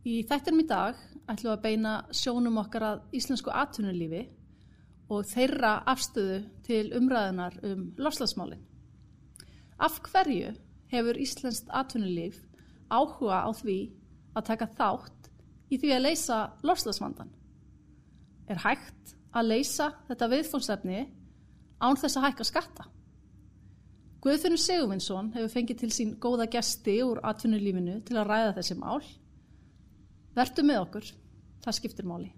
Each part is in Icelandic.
Í þættinum í dag ætlum við að beina sjónum okkar að íslensku atvinnulífi og þeirra afstöðu til umræðunar um lofslagsmálinn. Af hverju hefur íslenskt atvinnulíf áhuga á því að taka þátt í því að leysa lofslagsvandan? Er hægt að leysa þetta viðfónsefni án þess að hækka skatta? Guðfinnur Sigurvinsson hefur fengið til sín góða gesti úr atvinnulífinu til að ræða þessi mál Vertu með okkur, það skiptir máli.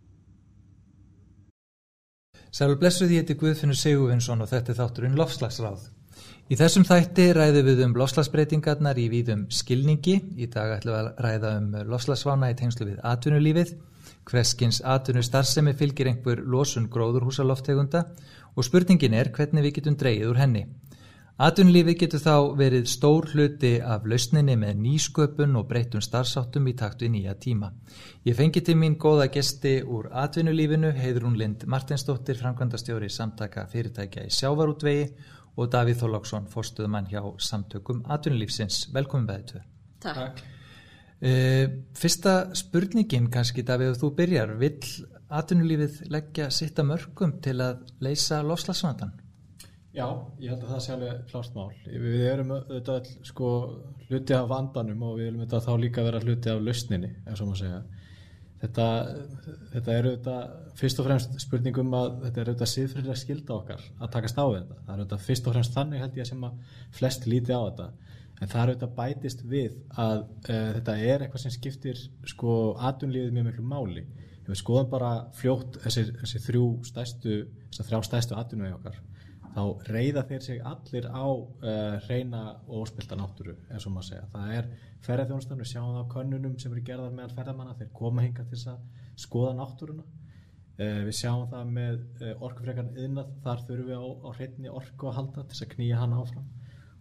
Sælur blessuð ég heiti Guðfinnur Sigurvinsson og þetta er þátturinn Lofslagsráð. Í þessum þætti ræðum við um lofslagsbreytingarnar í víðum skilningi. Í dag ætlum við að ræða um lofslagsvána í tengslu við atvinnulífið. Hveskins atvinnustarfsemi fylgir einhver losun gróðurhúsaloftegunda og spurningin er hvernig við getum dreyið úr henni. Atunlífi getur þá verið stór hluti af lausninni með nýsköpun og breytun starfsáttum í taktu í nýja tíma. Ég fengi til mín góða gesti úr atvinnulífinu, Heidrún Lind Martinsdóttir, framkvæmdastjóri samtaka fyrirtækja í sjávarútvegi og Davíð Þorlóksson, fórstuðumann hjá samtökum atvinnulífsins. Velkomin beðið. Takk. Uh, fyrsta spurningin kannski, Davíð, þú byrjar. Vill atvinnulífið leggja sitta mörgum til að leysa lofslagsvandan? Já, ég held að það sé alveg klárt mál. Við erum auðvitað sko hluti af vandanum og við viljum auðvitað þá líka vera hluti af lausninni, eins og maður segja. Þetta, þetta er auðvitað fyrst og fremst spurningum að þetta er auðvitað síðfriðlega skilda okkar að taka stáð þetta. Það er auðvitað fyrst og fremst þannig held ég sem að flest líti á þetta. En það er auðvitað bætist við að uh, þetta er eitthvað sem skiptir sko atunlíðið mjög miklu máli. Ef við skoðum bara fljótt þessi, þessi þrjú stæstu, þessar þrjá stæstu atunvegi okkar þá reyða þeir sig allir á uh, reyna og óspilta náttúru eins og maður segja. Það er ferðarþjónustan, við sjáum það á könnunum sem eru gerðar meðal ferðarmanna, þeir koma hinga til þess að skoða náttúruna. Uh, við sjáum það með uh, orkufrekarn yðnað, þar þurfum við á, á hreinni orku að halda til þess að knýja hann áfram.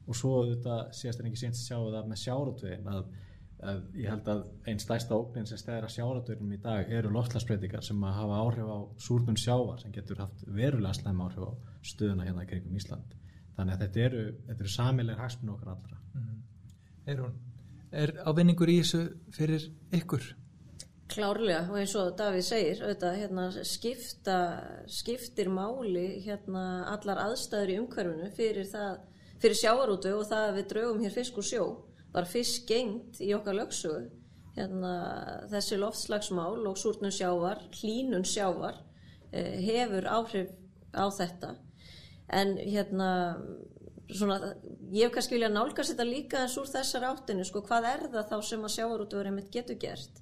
Og svo þetta séast en ekki síns sjáum við það með sjárútvegin að að ég held að einn stæsta ógnin sem stæðir að sjáratögnum í dag eru loftslagsbreytingar sem að hafa áhrif á súrnum sjávar sem getur haft verulega slæm áhrif á stöðuna hérna í kringum Ísland þannig að þetta eru, þetta eru samileg hagsmun okkar allra mm. Er, er ávinningur í þessu fyrir ykkur? Klárlega og eins og Davíð segir auðvitað, hérna, skipta, skiptir máli hérna, allar aðstæður í umhverfunu fyrir, fyrir sjáarútu og það að við draugum hér fisk og sjó var fyrst gengt í okkar lögsugu hérna, þessi loftslagsmál og súrnum sjávar, hlínun sjávar eh, hefur áhrif á þetta. En hérna svona, ég hef kannski vilja nálgast þetta líka eins úr þessar áttinu sko, hvað er það þá sem að sjávarútvöður einmitt getur gert?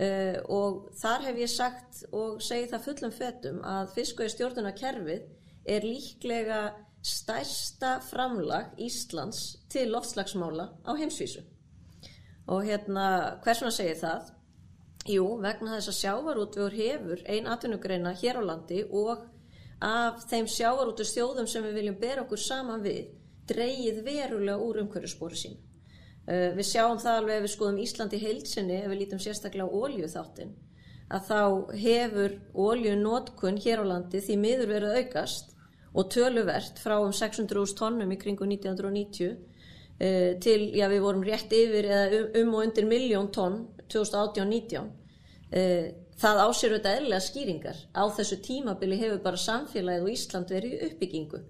Uh, og þar hef ég sagt og segi það fullum fetum að fiskvegi stjórnuna kerfið er líklega stærsta framlag Íslands til loftslagsmála á heimsvísu og hérna hvers vegna segir það? Jú, vegna þess að sjávarútvegur hefur ein atvinnugreina hér á landi og af þeim sjávarútu stjóðum sem við viljum bera okkur saman við dreyið verulega úr umhverjusbóru sín. Uh, við sjáum það alveg ef við skoðum Íslandi heilsinni, ef við lítum sérstaklega á ólju þáttin, að þá hefur ólju nótkun hér á landi því miður verið aukast og töluvert frá um 600.000 tónnum í kringu 1990 eh, til, já við vorum rétt yfir eða um, um og undir miljón tonn 2018-19 eh, það ásýr þetta eðlega skýringar. Á þessu tímabili hefur bara samfélagið og Ísland verið í uppbyggingu.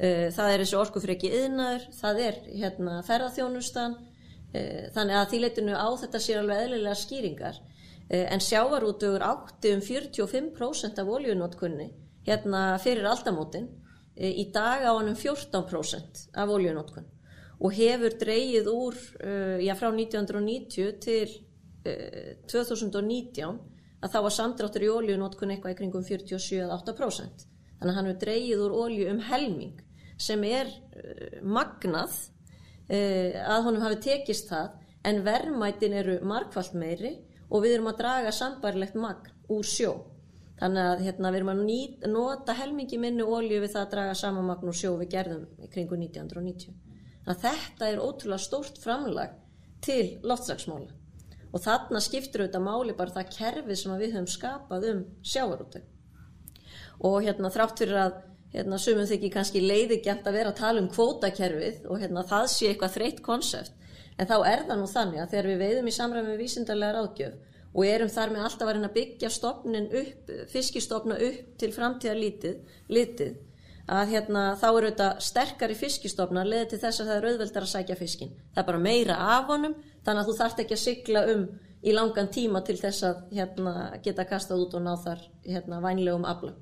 Eh, það er þessu orkufreki yðnaður, það er hérna ferðarþjónustan eh, þannig að þýleitinu á þetta sér alveg eðlilega skýringar. Eh, en sjávarútugur átti um 45% af oljunótkunni hérna fyrir aldamótin e, í dag á hann um 14% af oljunótkun og hefur dreyið úr uh, já, frá 1990 til uh, 2019 að þá var samdráttur í oljunótkun eitthvað í kringum 47-8% þannig að hann hefur dreyið úr olju um helming sem er magnað að honum hafi tekist það en verðmætin eru markvallt meiri og við erum að draga sambarlegt magn úr sjó Þannig að hérna, við erum að nýt, nota helmingi minni ólju við það að draga samanmagn og sjó við gerðum kringu 1990. Þannig að þetta er ótrúlega stórt framlag til loftslagsmála og þarna skiptir auðvitað máli bara það kerfið sem við höfum skapað um sjávarútu. Og hérna þrátt fyrir að hérna, sumum þykir kannski leiðigjant að vera að tala um kvótakerfið og hérna, það sé eitthvað þreytt konsept en þá er það nú þannig að þegar við veiðum í samræmi við vísindarlega ráðgjöf og erum þar með alltaf að reyna að byggja stopnin upp, fiskistofna upp til framtíðar lítið, litið að hérna, þá eru þetta sterkari fiskistofna leðið til þess að það er auðveldar að sækja fiskin. Það er bara meira af honum þannig að þú þarft ekki að sigla um í langan tíma til þess að hérna, geta kastað út og ná þar hérna, vænlegum afla.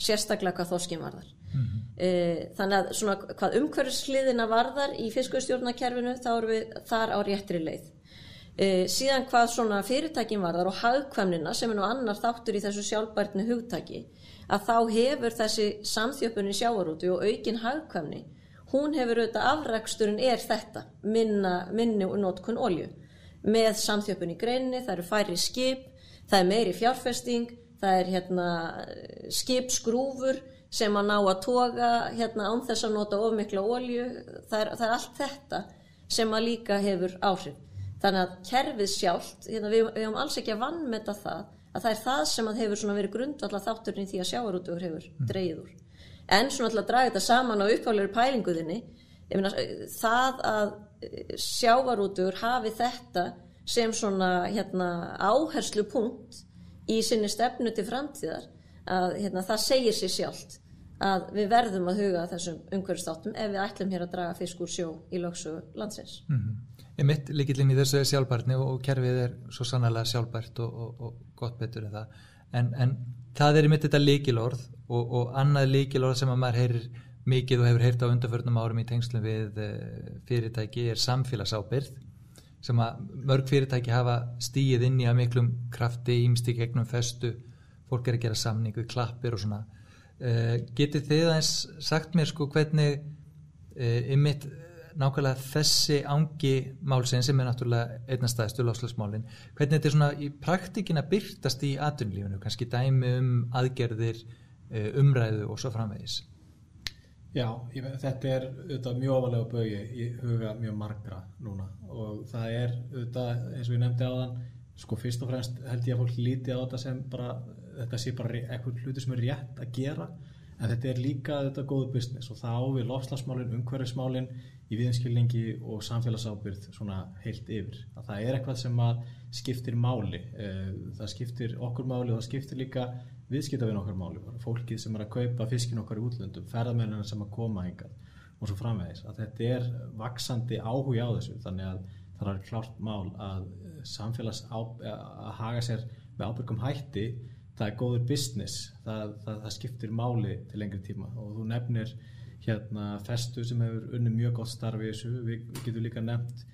Sérstaklega hvað þoskinn varðar. Mm -hmm. e, þannig að svona, hvað umhverfsliðina varðar í fiskustjórnakerfinu þá eru við þar á réttri leið. E, síðan hvað svona fyrirtækin varðar og hagkvæmnina sem er nú annar þáttur í þessu sjálfbærtni hugtæki að þá hefur þessi samþjöpun í sjávarúti og aukin hagkvæmni hún hefur auðvitað afræksturinn er þetta minna, minni og notkun olju með samþjöpun í greinni, það eru færi skip það er meiri fjárfesting það er hérna, skipsgrúfur sem að ná að toga hérna, án þess að nota ofmikla olju það er, það er allt þetta sem að líka hefur áhrif þannig að kerfið sjálft, hérna, við hefum alls ekki að vannmeta það að það er það sem að hefur verið grundvallar þátturinn því að sjávarútugur hefur mm. dreyið úr. En svona alltaf að draga þetta saman á upphálegur pælinguðinni, myna, það að eh, sjávarútugur hafi þetta sem svona hérna, áherslu punkt í sinni stefnu til framtíðar, að hérna, það segir sér sjálft að við verðum að huga þessum umhverfstáttum ef við ætlum hér að draga fisk úr sjó í lögsugu landsins. Mm -hmm mitt líkillin í þessu sjálfbærtni og, og kerfið er svo sannlega sjálfbært og, og, og gott betur en það. En, en það er í mitt þetta líkilorð og annað líkilorð sem að maður heyrir mikið og hefur heyrt á undarförnum árum í tengslum við eh, fyrirtæki er samfélagsábyrð sem að mörg fyrirtæki hafa stíið inn í að miklum krafti ímstík gegnum festu, fólk er að gera samning við klappir og svona. Uh, getið þið aðeins sagt mér sko hvernig uh, ymmit nákvæmlega þessi ángi málsinn sem er náttúrulega einnastæðistu lofslagsmálinn, hvernig þetta er svona í praktikin að byrtast í atunlífunu, kannski dæmi um aðgerðir, eh, umræðu og svo framvegis? Já, ég, þetta er auðvitað mjög ofalega bögi í huga mjög margra núna og það er auðvitað eins og ég nefndi á þann, sko fyrst og fremst held ég að fólk líti á þetta sem bara, þetta sé bara eitthvað hluti sem er rétt að gera en þetta er líka þetta góðu business og þá við lofslagsmálinn, umhverfismálinn í viðinskilningi og samfélagsábyrð svona heilt yfir. Að það er eitthvað sem að skiptir máli. Eh, það skiptir okkur máli og það skiptir líka viðskiptafinn okkur máli. Fólkið sem er að kaupa fiskin okkar í útlöndum, ferðarmennina sem að koma hingað og svo framvegis. Að þetta er vaksandi áhuga á þessu þannig að það er klart mál að samfélags að haga sér með ábyrgum hætti það er góður business. Það, það, það skiptir máli til lengri tíma og þú nefnir hérna festu sem hefur unni mjög gott starfi þessu, við, við getum líka nefnt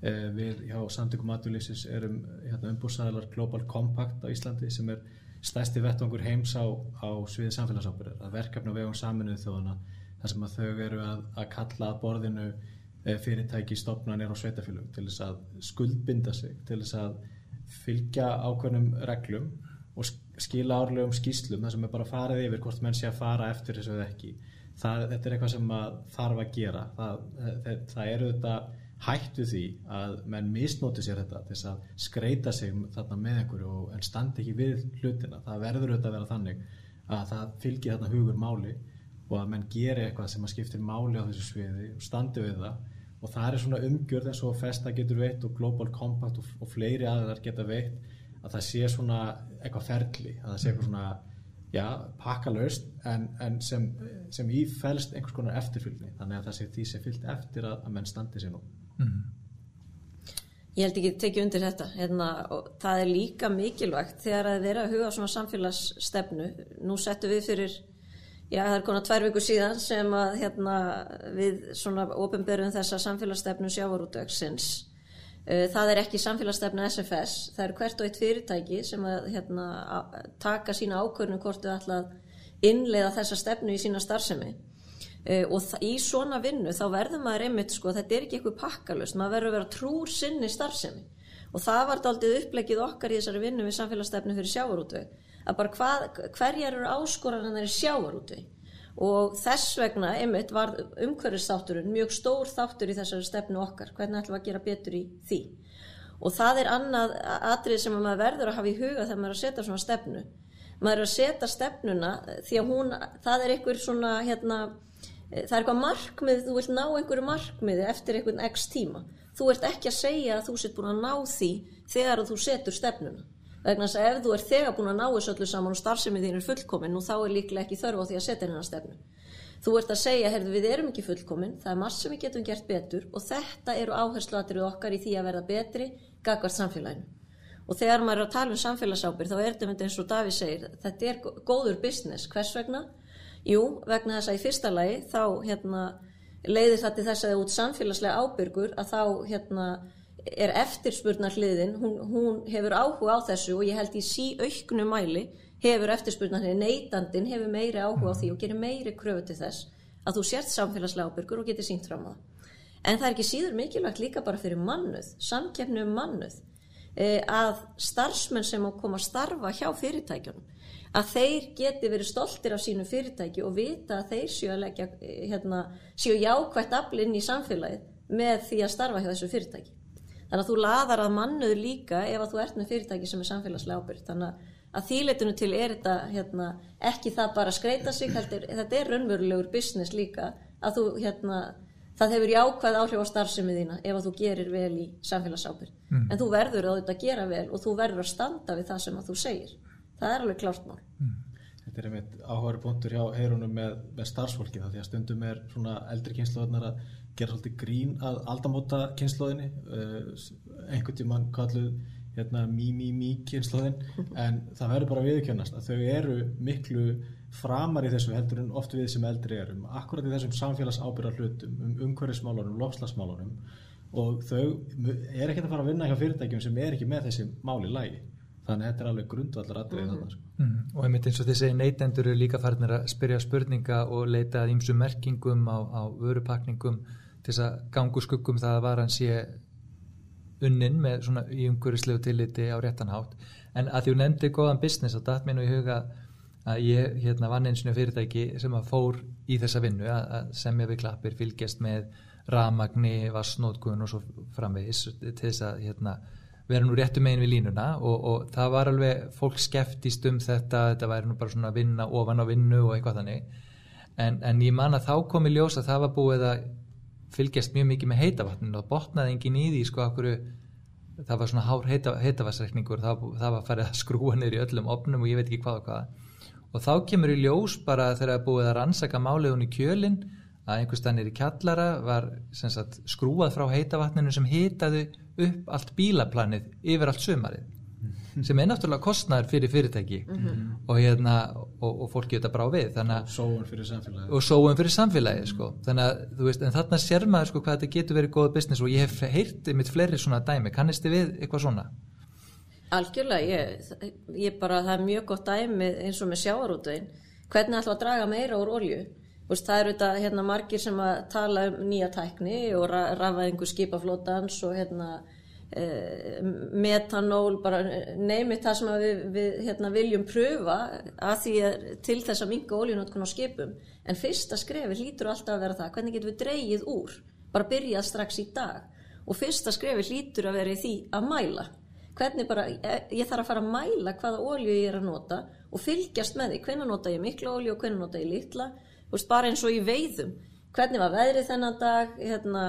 eh, við hjá samtökum aðurlýsis erum hérna, umbúrsæðalar Global Compact á Íslandi sem er stæsti vettvangur heims á, á sviði samfélagsábyrðar, að verkefna vegum saminuð þjóðana þar sem að þau eru að, að kalla að borðinu eh, fyrirtæki stopnarnir á sveitafélum til þess að skuldbinda sig, til þess að fylgja ákveðnum reglum og skila árlegum skýslum þar sem er bara farið yfir hvort menn sé að fara eftir þessu eða ekki það, þetta er eitthvað sem þarf að gera. Það, það, það eru þetta hætt við því að menn misnóti sér þetta til að skreita sig þarna með einhverju en standi ekki við hlutina. Það verður auðvitað að vera þannig að það fylgir þarna hugur máli og að menn geri eitthvað sem að skiptir máli á þessu sviði og standi við það. Og það er svona umgjörð eins og Festa getur veitt og Global Compact og, og fleiri aðeins geta veitt að það sé svona eitthvað ferli að það sé eitthvað svona já, pakkalaust en, en sem, sem ífælst einhvers konar eftirfylgni. Þannig að það sé því sé fyllt eftir að, að menn standi sér nú. Mm -hmm. Ég held ekki að tekja undir þetta. Hérna, það er líka mikilvægt þegar að vera að huga á svona samfélagsstefnu. Nú settum við fyrir já það er konar tvær viku síðan sem að hérna, við svona ofinberum þessa samfélagsstefnu sjávarútöksins það er ekki samfélagsstefna SFS, það er hvert og eitt fyrirtæki sem að hérna, taka sína ákvörnum hvort þau ætla að innleiða þessa stefnu í sína starfsemi. Uh, og í svona vinnu þá verður maður einmitt sko, þetta er ekki eitthvað pakkalust, maður verður að vera trúr sinni starfsemi. Og það var aldrei upplegið okkar í þessari vinnu við samfélagsstefnu fyrir sjávarútveg, að bara hvað, hverjar eru áskoranir í sjávarútveg og þess vegna einmitt var umhverfistátturinn mjög stór þáttur í þessari stefnu okkar hvernig ætlum við að gera betur í því og það er annað atrið sem maður verður að hafa í huga þegar maður er að setja svona stefnu maður er að setja stefnuna því að hún, það er einhver svona hérna Það er eitthvað markmið, þú vilt ná einhverju markmiði eftir einhvern x tíma. Þú ert ekki að segja að þú sett búin að ná því þegar þú setur stefnuna. Vegna þess að ef þú ert þegar búin að ná þessu öllu saman og starfsemið þín er fullkomin, nú þá er líklega ekki þörf á því að setja hennar stefnu. Þú ert að segja, heyrðu, við erum ekki fullkomin, það er margt sem við getum gert betur og þetta eru áhersluatrið okkar í því að verða betri gagvart samfélaginu. Og þegar maður er að tala um samfélagsábyrð þá er þetta eins og Davíð segir, þetta er góður business. Hvers vegna? Jú, vegna þess að í fyrsta lagi þá hérna, leiðir það til þess að að er eftirspurnar hliðin, hún, hún hefur áhuga á þessu og ég held í sí auknu mæli hefur eftirspurnar hliðin, neytandin hefur meiri áhuga á því og gerir meiri kröfu til þess að þú sért samfélagslega ábyrgur og getur sínt fram á það. En það er ekki síður mikilvægt líka bara fyrir mannuð, samkeppnu um mannuð, eh, að starfsmenn sem á koma að starfa hjá fyrirtækjunum, að þeir geti verið stoltir af sínu fyrirtæki og vita að þeir séu að leggja, eh, hérna, séu jákvætt aflinn í samfélagið með því að starfa hjá þessu fyrirtæki. Þannig að þú laðar að mannuð líka ef að þú ert með fyrirtæki sem er samfélagslega ábyrgt. Þannig að þýleitinu til er þetta hérna, ekki það bara að skreita sig, heldur, þetta er raunverulegur business líka að þú, hérna, það hefur jákvæð áhrif á starfsemið þína ef að þú gerir vel í samfélagsábyrg. Mm. En þú verður að þetta gera vel og þú verður að standa við það sem að þú segir. Það er alveg klárt mál. Mm. Þetta er einmitt áhugaður búndur hjá heyrunum með, með starfsfólki það því að stundum er svona eldri kynnslóðunar að gera svolítið grín að aldamóta kynnslóðinni uh, einhvern tímann kalluð hérna, mí mí mí kynnslóðin en það verður bara viðkjörnast að þau eru miklu framar í þessu heldur en oft við sem eldri erum. Akkurat í þessum samfélagsábyrðar hlutum um umhverfismálunum, lofslagsmálunum og þau er ekki að fara að vinna hjá fyrirtækjum sem er ekki með þessi máli lægi þannig að þetta er alveg grundvallar aðrið mm -hmm. mm, og einmitt eins og segir neytendur eru líka farnir að spyrja spurninga og leita að ýmsu merkingum á, á vörupakningum til þess að gangu skuggum það að varan sé unnin með svona í umhverfislegu tilliti á réttanhátt en að því þú nefndi góðan business og datt mér nú í huga að ég hérna vann eins og fyrirtæki sem að fór í þessa vinnu að, semja við klappir fylgjast með ramagni, vassnótkun og svo framvegis til þess að hérna vera nú réttu megin við línuna. Og, og það var alveg fólk skeftist um þetta þetta væri nú bara svona að vinna ofan á vinnu og eitthvað þannig. En, en ég man að þá kom í ljós að það var búið að fylgjast mjög mikið með heitavatninu og botnaði engin í því sko okkur það var svona hár heita, heitavarsreikningur það, það var farið að skrúa í öllum opnum og ég veit ekki hvað og hvað. Og þá kemur í ljós bara þegar það búið að rannsaka málegun í kjölinn að einhverstanir í kjallara var sagt, skrúað frá heitavatninu sem hitaðu upp allt bílaplanið yfir allt sömarið sem er náttúrulega kostnæður fyrir fyrirtæki mm -hmm. og, hérna, og, og fólki þetta brá við og sóun fyrir samfélagi og sóun fyrir samfélagi sko. þannig að þú veist, en þarna sér maður sko, hvað þetta getur verið góða business og ég hef heyrtið mitt fleiri svona dæmi, kannist þið við eitthvað svona? Algjörlega, ég, ég bara, það er mjög gott dæmi eins og með sjáarútvegin hvernig ætlum að draga meira úr olju Veist, það eru þetta hérna, margir sem að tala um nýja tækni og rafaðingu skipaflótans og hérna metanól, bara neymið það sem við, við hérna, viljum pröfa að því að til þess að minga ólíunótkun á skipum. En fyrsta skrefi hlýtur alltaf að vera það hvernig getum við dreyið úr? Bara byrjað strax í dag. Og fyrsta skrefi hlýtur að vera í því að mæla. Hvernig bara, ég þarf að fara að mæla hvaða ólíu ég er að nota og fylgjast með því, hvernig nota ég mikla ólíu og hvernig nota ég litla, bara eins og í veiðum hvernig var veðrið þennan dag hérna,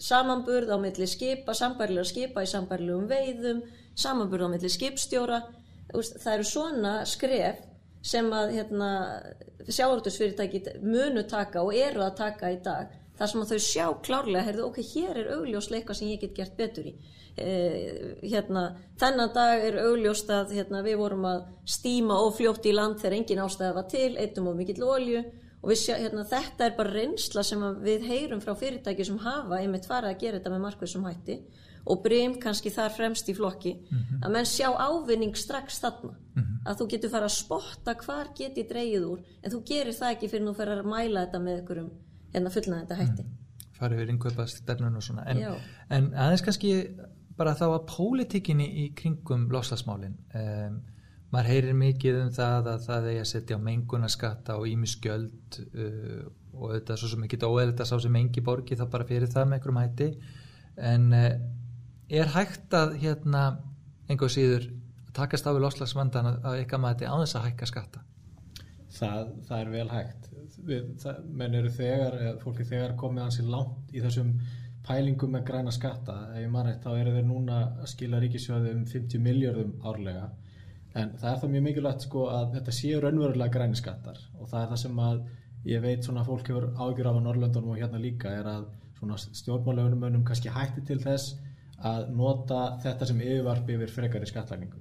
samanburð á milli skipa, sambarilega skipa í sambarilegum veiðum, samanburð á milli skipstjóra. Það eru svona skref sem að hérna, sjáurtusfyrirtæki munu taka og eru að taka í dag þar sem að þau sjá klárlega heyrðu, ok, hér er augljósleika sem ég get gert betur í. Eh, hérna, þennan dag er augljóst að hérna, við vorum að stíma og fljótt í land þegar engin ástæða var til, eittum og mikill olju og sjá, hérna, þetta er bara reynsla sem við heyrum frá fyrirtæki sem hafa einmitt farið að gera þetta með markveðsum hætti og breym kannski þar fremst í flokki mm -hmm. að menn sjá ávinning strax þarna mm -hmm. að þú getur farið að spotta hvar geti dreyið úr en þú gerir það ekki fyrir þú fyrir að mæla þetta með einhverjum hérna fullnaði þetta hætti mm -hmm. farið við yngvepa stefnun og svona en, en aðeins kannski bara þá að pólitíkinni í kringum loslasmálin um, maður heyrir mikið um það að það er að setja á mengunarskatta og ímiskjöld uh, og þetta er svo sem ekki óeðlut að sá sem engi borgi þá bara fyrir það með einhverjum hætti. En uh, er hægt að hérna einhver síður takast á við loslagsvandan að eitthvað maður þetta á þess að hækka skatta? það, það er vel hægt. Við, það, menn eru þegar fólki þegar komið hansi langt í þessum pælingum með græna skatta. Ef ég maður rétt þá eru þeir núna að skila ríkisjóði um 50 miljardum árlega en það er það mjög mikilvægt sko að þetta séu raunverulega græni skattar. Og það er það sem að ég veit svona fólk hefur ágjur af á Norrlöndunum og hérna líka er að svona stjórnmálaugunum kannski hætti til þess að nota þetta sem yfirvarp yfir frekari skattlagningu.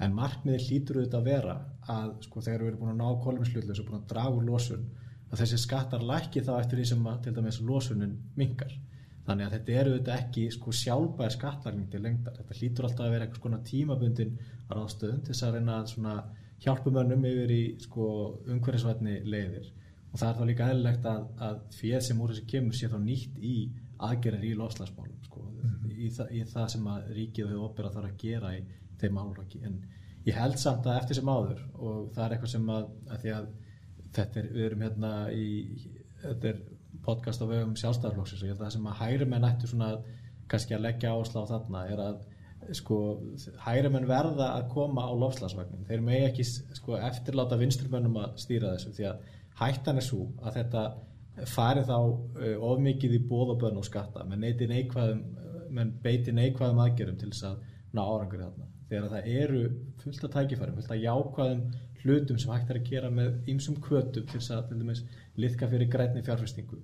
En markmiði hlýtur auðvitað að vera að sko þegar við erum búin að ná kolumslutlega og búin að draga úr losun að þessi skattar lækki þá eftir því sem að til dæmis losunin mingar þannig að þetta eru auðvitað ekki sko sjálfbæðir skattlagning til lengdar. Þetta hlýtur alltaf að vera eitthvað svona tímabundin ráðstöðun til þess að reyna að svona hjálpumönnum yfir í sko umhverfisvætni leiðir. Og það er þá líka eðlilegt að, að fyrir sem úr þessi kemur sé þá nýtt í aðgerðir í lofslagsmálum sko, mm í, þa í það sem að ríkið og opera þarf að gera í þeim álraki en ég held samt að eftir sem áður og það er eitthvað sem að, að að þetta er, við erum hérna í þetta er podcast á vegum sjálfstæðarflóksins og ég held að það sem að hægri menn ættu svona kannski að leggja áslá þarna er að sko hægri menn verða að koma á lofslagsvagnin, þeir megi ekki sko eftirláta vinstrumönnum að stýra þessu því að hættan er svo að þetta fari þá uh, of mikið í bóðaböðn og skatta. Menn, neikvæðum, menn beiti neikvæðum aðgerum til þess að ná árangur þarna. Þegar það eru fullt að tækifærum, fullt að jákvæðum hlutum sem hægt er að gera með ýmsum kvötum til þess að liðka fyrir grætni fjárfestingu.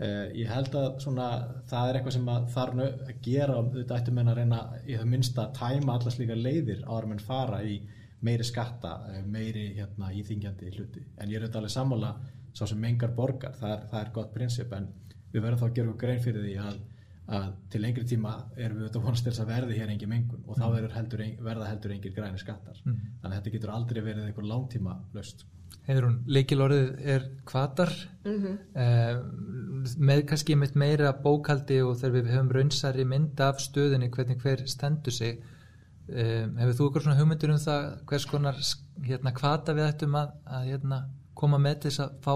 Uh, ég held að svona, það er eitthvað sem þarf að gera og þetta ættum en að reyna í það minnsta að tæma allar slíka leiðir áður menn fara í meiri skatta, eh, meiri hérna, íþingjandi hluti. En ég er auðvitað alveg sammála svo sem mengar borgar, það er, það er gott prinsip en við verðum þá að gera okkur grein fyrir því að, að til lengri tíma erum við auðvitað vonast til þess að verði hér engin mengun og þá mm. heldur, verða heldur engin græni skattar. Mm. Þannig að þetta getur aldrei verið einhver langtíma löst. Heiður hún, leikilorðið er kvatar mm -hmm. eh, með kannski með meira bókaldi og þegar við höfum raunsari mynd af stöðinni hvernig hver stendur sig eh, hefur þú okkur svona hugmyndir um það hvers konar hérna, kvata við ættum að, að hérna, koma með þess að fá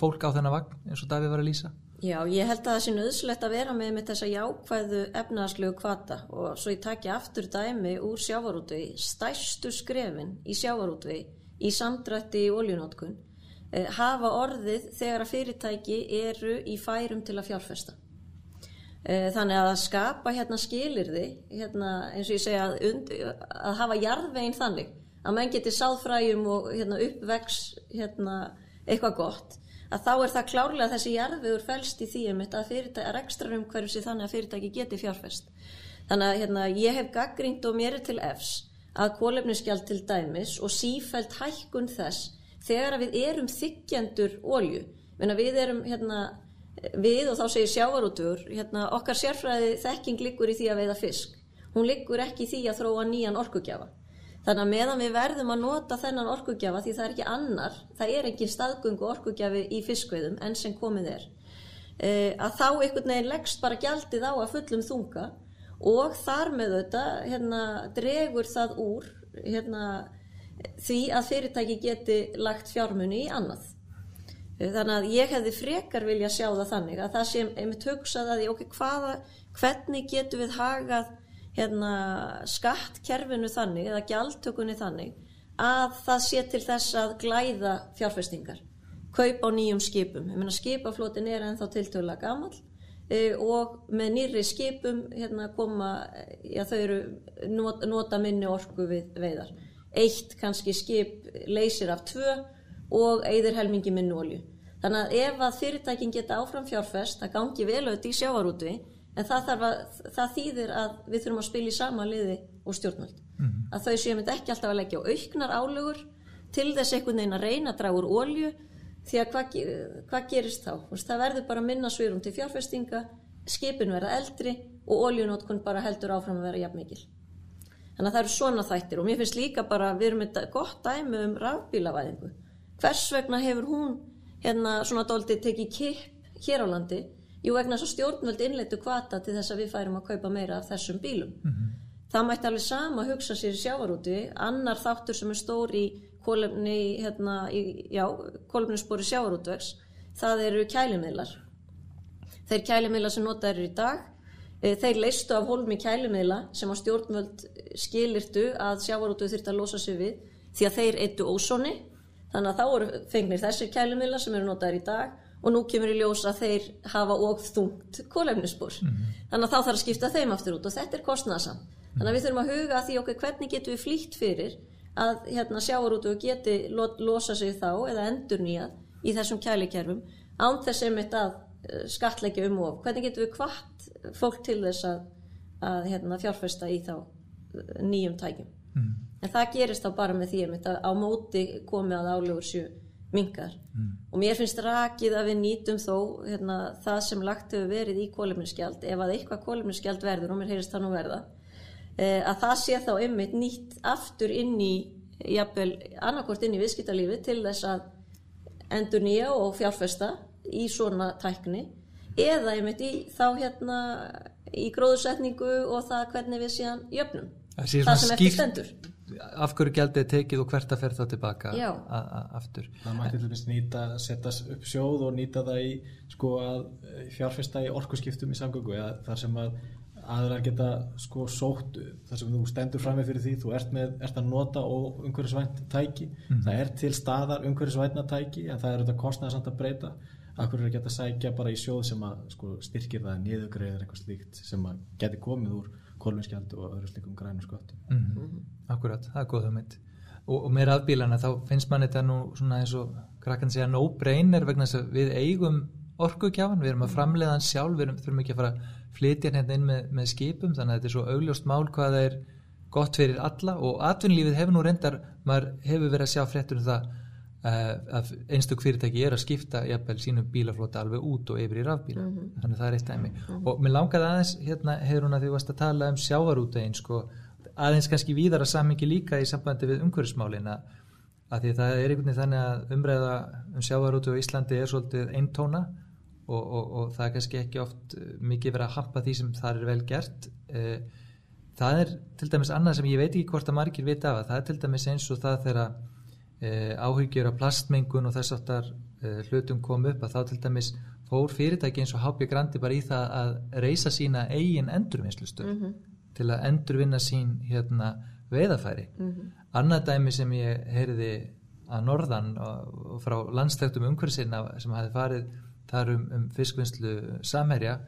fólk á þennan vagn eins og Davíð var að lýsa? Já, ég held að það sé nöðslegt að vera með með þessa jákvæðu efnaðslegu kvata og svo ég takja aftur dæmi úr sjávarútvei, stæstu skrefin í sjávarútvei í samdrætti í oljunótkun eh, hafa orðið þegar að fyrirtæki eru í færum til að fjárfesta. Eh, þannig að skapa hérna skilirði, hérna, eins og ég segja að, und, að hafa jarðveginn þannig að menn geti sáðfræjum og hérna, uppvegs hérna, eitthvað gott að þá er það klárlega þessi jarðvegur fælst í því að, að rekstrarum hverju sé þannig að fyrirtæki geti fjárfest. Þannig að hérna, ég hef gaggrínt og mér er til efs að kólefniskjald til dæmis og sífælt hækkun þess þegar við erum þykjendur ólju. Við erum hérna, við og þá segir sjávarútur, hérna, okkar sérfræði þekking liggur í því að veiða fisk. Hún liggur ekki í því að þróa nýjan orkugjafa. Þannig að meðan við verðum að nota þennan orkugjafa því það er ekki annar, það er ekki staðgungu orkugjafi í fiskveiðum enn sem komið er, e, að þá einhvern veginn leggst bara gjaldið á að fullum þunga og þar með þetta hérna, dregur það úr hérna, því að fyrirtæki geti lagt fjármunni í annað. E, þannig að ég hefði frekar vilja sjá það þannig að það sem einmitt hugsað að okay, hvaða, hvernig getur við hagað hérna, skattkerfinu þannig eða gjaldtökunni þannig að það sé til þess að glæða fjárfestingar, kaup á nýjum skipum. Ég meina skipaflótin er ennþá tiltöla gamal e, og með nýri skipum hérna, koma, já þau eru not, nota minni orku við veiðar. Eitt kannski skip leysir af tvö og eigðir helmingi minni olju. Þannig að ef að fyrirtækin geta áfram fjárfest, það gangi vel auðvitað í sjávarútvi en það, að, það þýðir að við þurfum að spila í sama liði og stjórnvöld. Mm -hmm. að þau séum ekki alltaf að leggja á auknar álugur til þess einhvern veginn að reyna að draga úr ólju því að hvað, hvað gerist þá? Það verður bara minna svirum til fjárfestinga skipin verða eldri og óljunótkun bara heldur áfram að vera jafn mikil. Þannig að það eru svona þættir og mér finnst líka bara við erum þetta gott dæmi um rafbílavæðingu. Hvers vegna hefur hún hérna svona doldið tekið kipp hér á landi Jú vegna svo stjórnvöld innleitu kvata til þess að við færum að kaupa meira af þessum bílum. Mm -hmm. Það mætti alveg sama að hugsa sér í sjávarúti, annar þáttur sem er stór í kólefni, hérna, í, já, kólefnispori sjávarútvegs, það eru kælumidlar. Þeir kælumidlar sem notað eru í dag, e, þeir leistu af holmi kælumidla sem að stjórnvöld skilirtu að sjávarútu þurft að losa sig við því að þeir eittu ósonni þannig að þá eru fengnir þessir kælumilla sem eru notaðir í dag og nú kemur í ljós að þeir hafa og þungt kólefnisspor þannig að þá þarf að skipta þeim aftur út og þetta er kostnaðsam þannig að við þurfum að huga að því okkur hvernig getum við flýtt fyrir að hérna, sjávarútu geti lo losa sig þá eða endur nýjað í þessum kælikerfum án þess einmitt að uh, skatleggja um og hvernig getum við kvart fólk til þess að, að hérna, fjárfesta í þá uh, nýjum tækjum? Mm. en það gerist þá bara með því einmitt að á móti komi að álegur sjö mingar og mér finnst rakið að við nýtum þó hérna, það sem lagt hefur verið í kólefnisgjald ef að eitthvað kólefnisgjald verður og mér heyrist það nú verða eh, að það sé þá einmitt nýtt aftur inn í jafnvel annarkvort inn í viðskiptalífi til þess að endur nýja og fjárfesta í svona tækni eða einmitt í þá hérna í gróðursetningu og það hvernig við síðan jöfnum. Það sé það sem eftir skýrt stendur af hverju gjaldið er tekið og hvert að fer þá tilbaka aftur. Það mætti til dæmis nýta, setja upp sjóð og nýta það í sko að eh, fjárfesta í orkuskiptum í samgöngu eða þar sem að aðrar geta sko sótt þar sem þú stendur frammi fyrir því, þú ert, með, ert að nota og umhverfisvænt tæki. Það er til staðar umhverfisvæntna tæki en það er þetta kostnaði samt að breyta. Akkur er að geta sækja bara í sjóð sem að sko, styrkir það niðugreiðir eitthvað slíkt sem að geti komið úr kolvinskjald og öðru slíkum grænum sköttum. Mm Akkurat, það er góð hugmynd. Og, og með rafbílana þá finnst mann þetta nú svona eins og krakkan segja no brainer vegna þess að við eigum orkukjáfan, við erum að framleiða hann sjálf við erum, þurfum ekki að fara að flytja hérna inn með, með skipum, þannig að þetta er svo augljóst mál hvað það er gott fyrir alla og atvinnlífið hefur nú reyndar maður hefur verið að sjá fréttur um það að einstök fyrirtæki er að skipta jafnvel sínum bílaflota alveg út og yfir í rafbíla, þannig að það er eitt dæmi. Og mér langaði aðeins, hérna hefur hún að því varst að tala um sjávarútegin sko, aðeins kannski víðara samingi líka í sambandi við umhverfismálin að að því að það er einhvern veginn þannig að umræða um sjávarútu á Íslandi er svolítið eintóna og, og, og það er kannski ekki oft mikið verið að hampa því sem það er vel gert. Eh, það er til dæmis annað sem ég veit ekki hvort að margir vita af að það er til dæmis eins og það þegar eh, áhyggjur af plastmengun og þess aftar eh, hlutum kom upp að þá til dæmis fór fyrirtæki eins og HB Grandi bara í það að reysa sína eigin endurvinnslustöð til að endurvinna sín hérna veiðafæri annað dæmi sem ég heyrði að norðan og, og frá landstæktum umhverfisina sem hafi farið þar um, um fiskvinnslu samherja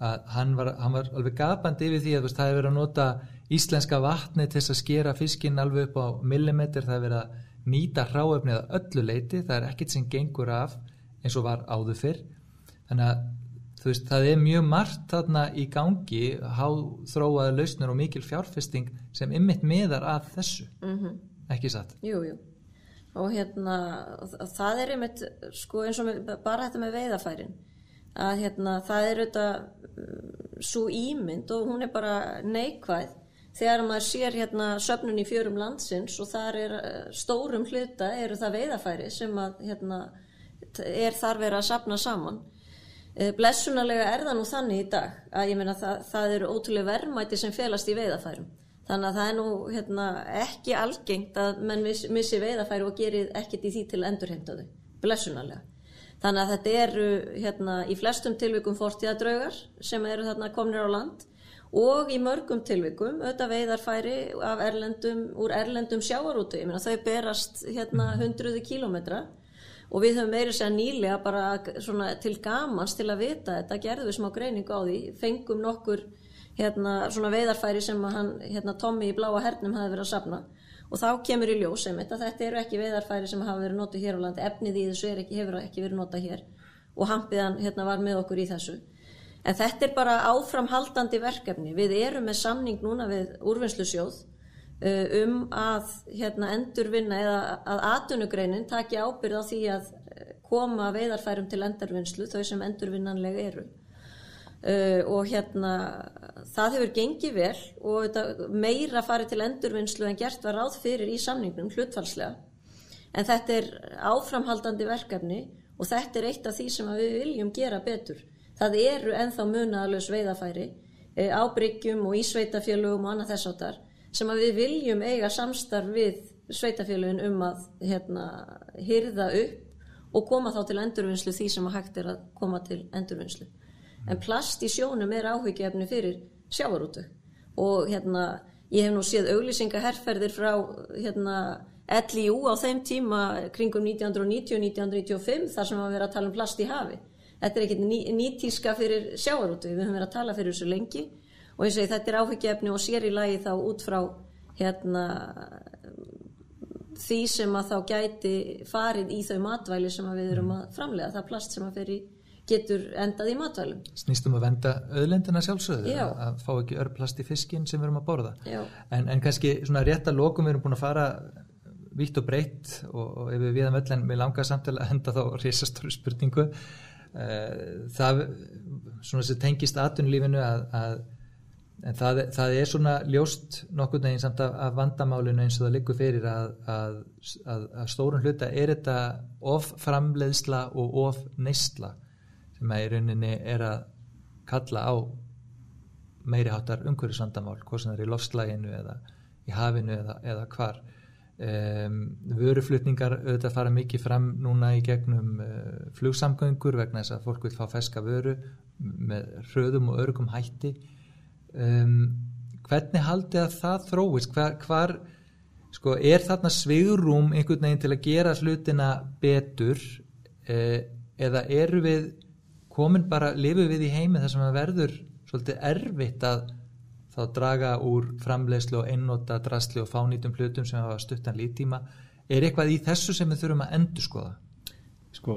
að hann var, hann var alveg gapandi yfir því að veist, það hefur verið að nota íslenska vatni til þess að skera fiskinn alveg upp á millimetr, það hefur verið að nýta hráefnið að öllu leiti, það er ekkert sem gengur af eins og var áður fyrr þannig að þú veist, það er mjög margt þarna í gangi háþróaði lausnur og mikil fjárfesting sem ymmit meðar að þessu Mhm. ekki satt Jú, jú. Og hérna, það er einmitt, sko eins og bara þetta með veiðafærin, að hérna, það er auðvitað svo ímynd og hún er bara neikvæð þegar maður sér hérna söfnun í fjörum landsins og þar er eh, stórum hluta eru það veiðafæri sem að hérna er þar verið að sapna saman. Eh, Blessunarlega er það nú þannig í dag að ég meina það, það eru ótrúlega verðmæti sem felast í veiðafærum. Þannig að það er nú hérna, ekki algengt að menn miss- missi veiðafæri og gerir ekkert í því til að endurheimta þau. Blessunarlega. Þannig að þetta eru hérna, í flestum tilvikum fortíðadraugar sem eru þarna komnir á land og í mörgum tilvikum auðvitað veiðarfæri af erlendum, úr erlendum meina þau berast hérna hundruði kílómetra. Og við höfum meiri segja nýlega bara svona til gamans til að vita þetta gerðum við smá greiningu á því. Fengum nokkur hérna svona veiðarfæri sem hann hérna Tommy í bláa hernum hafi verið að safna. Og þá kemur í ljós einmitt að þetta eru ekki veiðarfæri sem hafa verið notið hér á landi. Efnið í þessu ekki, hefur ekki verið notað hér. Og hampiðan hérna var með okkur í þessu en þetta er bara áframhaldandi verkefni. Við erum með samning núna við úrvinnslusjóð uh, um að hérna endurvinna eða að atvinnugreinin taki ábyrð á því að eh, koma veiðarfærum til endurvinnslu þau sem endurvinnanlega eru. Uh, og hérna það hefur gengið vel og meira farið til endurvinnslu en gert var ráð fyrir í samningnum hlutfalslega en þetta er áframhaldandi verkefni og þetta er eitt af því sem við viljum gera betur það eru enþá munaðalös veiðafæri eh, á bryggjum og í sveitafélögum og annað þess áttar sem að við viljum eiga samstarf við sveitafélögin um að hérna, hyrða upp og koma þá til endurvinnslu því sem að hægt er að koma til endurvinnslu en plast í sjónum er áhyggjefni fyrir sjávarútu og hérna ég hef nú séð auglýsingaherferðir frá hérna LIU á þeim tíma kringum 1990-1995 þar sem við verðum að tala um plast í hafi. Þetta er ekkert ný, nýtíska fyrir sjáarútu, við höfum verið að tala fyrir þessu lengi og ég þetta er áhyggjefni og sér í lagi þá út frá hérna, því sem að þá gæti farið í þau matvæli sem við erum að framlega, það plast sem að fyrir getur endað í matvælum. Snýstum að venda öðlendina sjálfsögðu, Já. að fá ekki örplast í fiskin sem við erum að borða. En, en kannski svona rétt að lokum við erum búin að fara vítt og breytt og, og ef við viðum öll en við langar samt til að henda þá risastóru spurningu það svona sem tengist atvinnulífinu að, að það, það er svona ljóst nokkur neginn samt af, af vandamálinu eins og það liggur fyrir að, að, að, stórun hluta er þetta of framleiðsla og of neysla sem að í rauninni er að kalla á meiri hátar umhverfisvandamál hvort sem það er í lofslæginu eða í hafinu eða, eða hvar um, vöruflutningar auðvitað fara mikið fram núna í gegnum uh, flugsamgöngur vegna þess að fólk vil fá feska vöru með hröðum og örgum hætti. Um, hvernig haldið að það þróist? Hvar, hvar sko, er þarna svigurúm einhvern veginn til að gera hlutina betur? Eh, eða eru við komin bara, lifum við í heimi þar sem að verður svolítið erfitt að þá draga úr framleiðslu og einnota drastli og fánýtum hlutum sem hafa stuttan lítíma er eitthvað í þessu sem við þurfum að endur skoða sko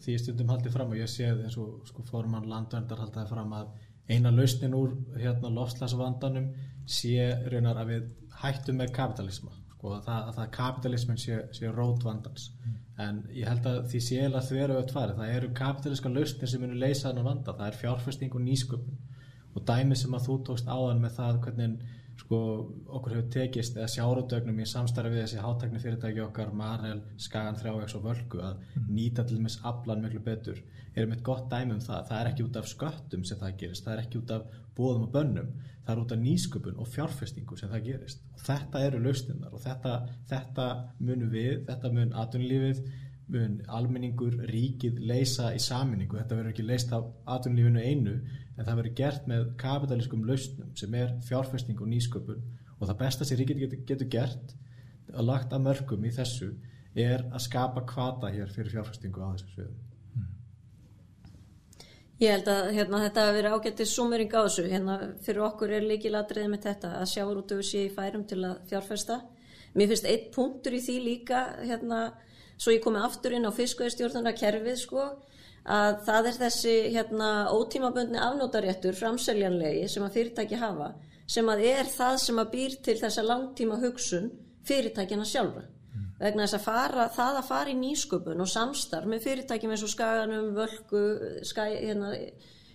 því ég stundum haldið fram og ég sé eins og sko formann landverndar haldið fram að eina lausnin úr hérna lofslagsvandanum sé raunar að við hættum með kapitalisma sko að það, að það kapitalismin sé, sé rót vandans. En ég held að því sé eða þveru öll farið, það eru kapitaliska lausnir sem munir leysa þennan vanda, það er fjárfesting og nýsköpun og dæmi sem að þú tókst áðan með það hvernig sko, okkur hefur tekist eða sjárótögnum í samstarfi við þessi hátækni fyrirtæki okkar, Marel, Skagan, Þrjávegs og Völku að nýta til þess aflan miklu betur. Erum eitt gott dæmi um það? Það er ekki út af sköttum sem það gerist. Það er ekki út af bóðum og bönnum. Það er út af nýsköpun og fjárfestingu sem það gerist. Og þetta eru lausninnar og þetta, þetta munum við, þetta mun atvinnulífið mun almenningur, ríkið leysa í saminningu, þetta verður ekki leyst af atvinnulífinu einu en það verður gert með kapitalískum lausnum sem er fjárfesting og nýsköpun og það besta sem ríkið getur, getur gert að lagt að mörgum í þessu er að skapa kvata hér fyrir fjárfestingu á þessu sviðum Ég held að hérna, þetta hafi verið ágættið summering á þessu. Hérna, fyrir okkur er líkilatriðið með þetta að sjáurútöfu sé í færum til að fjárfesta. Mér finnst eitt punktur í því líka, hérna, svo ég komi aftur inn á fiskveðstjórnarna kerfið, sko, að það er þessi hérna, ótímaböndni afnótaréttur, framseljanlegi, sem að fyrirtæki hafa, sem að er það sem að býr til þessa langtíma hugsun fyrirtækjana sjálfra. Vegna þess að fara, það að fara í nýsköpun og samstarf með fyrirtækjum eins og Skaganum, Völku, Skæ, hérna,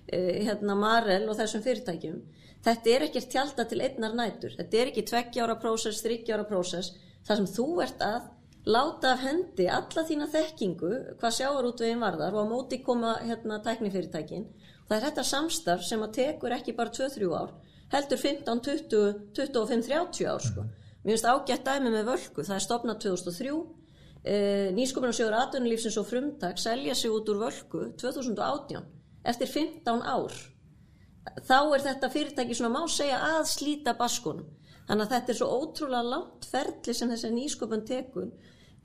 eh, hérna Marel og þessum fyrirtækjum þetta er ekki tjálta til einnar nætur. Þetta er ekki tveggjára prósess, þryggjára prósess. Það sem þú ert að láta af hendi alla þína þekkingu hvað sjáar út veginn varðar og á móti koma hérna tæknifyrirtækin það er þetta samstarf sem að tekur ekki bara 2-3 ár heldur 15, 20, 25, 30 ár sko Mér finnst ágætt dæmi með völku, það er stopnað 2003, eh, nýsköpunarsjóður atvinnulífsins og frumtak selja sig út úr völku 2018, eftir 15 ár. Þá er þetta fyrirtæki svona má segja að slíta baskunum. Þannig að þetta er svo ótrúlega langt ferli sem þessi nýsköpun tekur,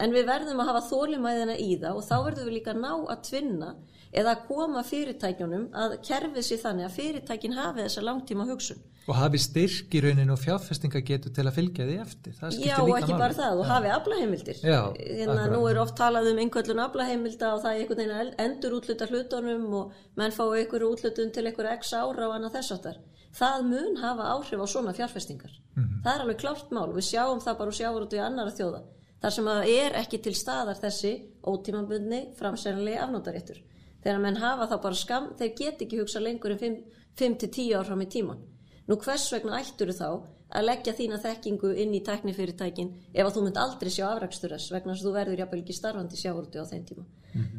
en við verðum að hafa þólimæðina í það og þá verðum við líka ná að tvinna eða að koma fyrirtækjunum að kerfið sér þannig að fyrirtækin hafi þessa langtíma hugsun. og hafi styrk í rauninu og fjárfestinga getur til að fylgja því eftir Já, og ekki máli. bara það, og hafi aflaheimildir. Já, hérna, akkurat. nú er oft talað um einhvern aflaheimilda og það er einhvern veginn að endur útluta hlutunum og menn fá einhverju útlutun til einhverju x ára og annað þess áttar. Það mun hafa áhrif á svona fjárfestingar. Mhm. Það er alveg klárt mál. Við sjáum það bara og sjáum út í annara þjóða. Þar sem að er ekki til staðar þessi ótímabundni framsæranlegi afnótaréttur. Þegar menn hafa þá bara skam, þeir get ekki hugsa lengur en 5-10 ár fram í tíman. Nú hvers vegna ættur þá að leggja þína þekkingu inn í tæknifyrirtækin ef að þú mynd aldrei sjá afrakstur þess vegna þess að þú verður jafnvel ekki starfandi sjáurti á þeim tíma.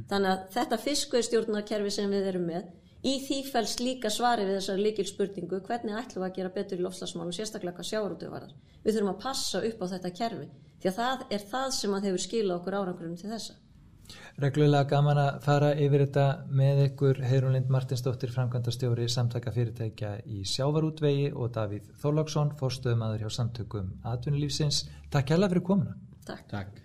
Þannig að þetta fiskveistjórnarkerfi sem við erum með í því fælst líka svari við þessari líkil spurningu hvernig ætlum við að gera betur í lofslagsmálum sérstaklega hvað sjáurti varðar. Við þurfum að passa upp á þetta kerfi því að það er það sem að hefur skilað okkur árangurinn til þessa. Reglulega gaman að fara yfir þetta með ykkur Heirun Lind Martinsdóttir framkvæmdastjóri samtaka fyrirtækja í sjávarútvegi og Davíð Þólagsson fórstöðumadur hjá samtökum atvinnulífsins. Takk hjá fyrir komuna. Takk. Takk.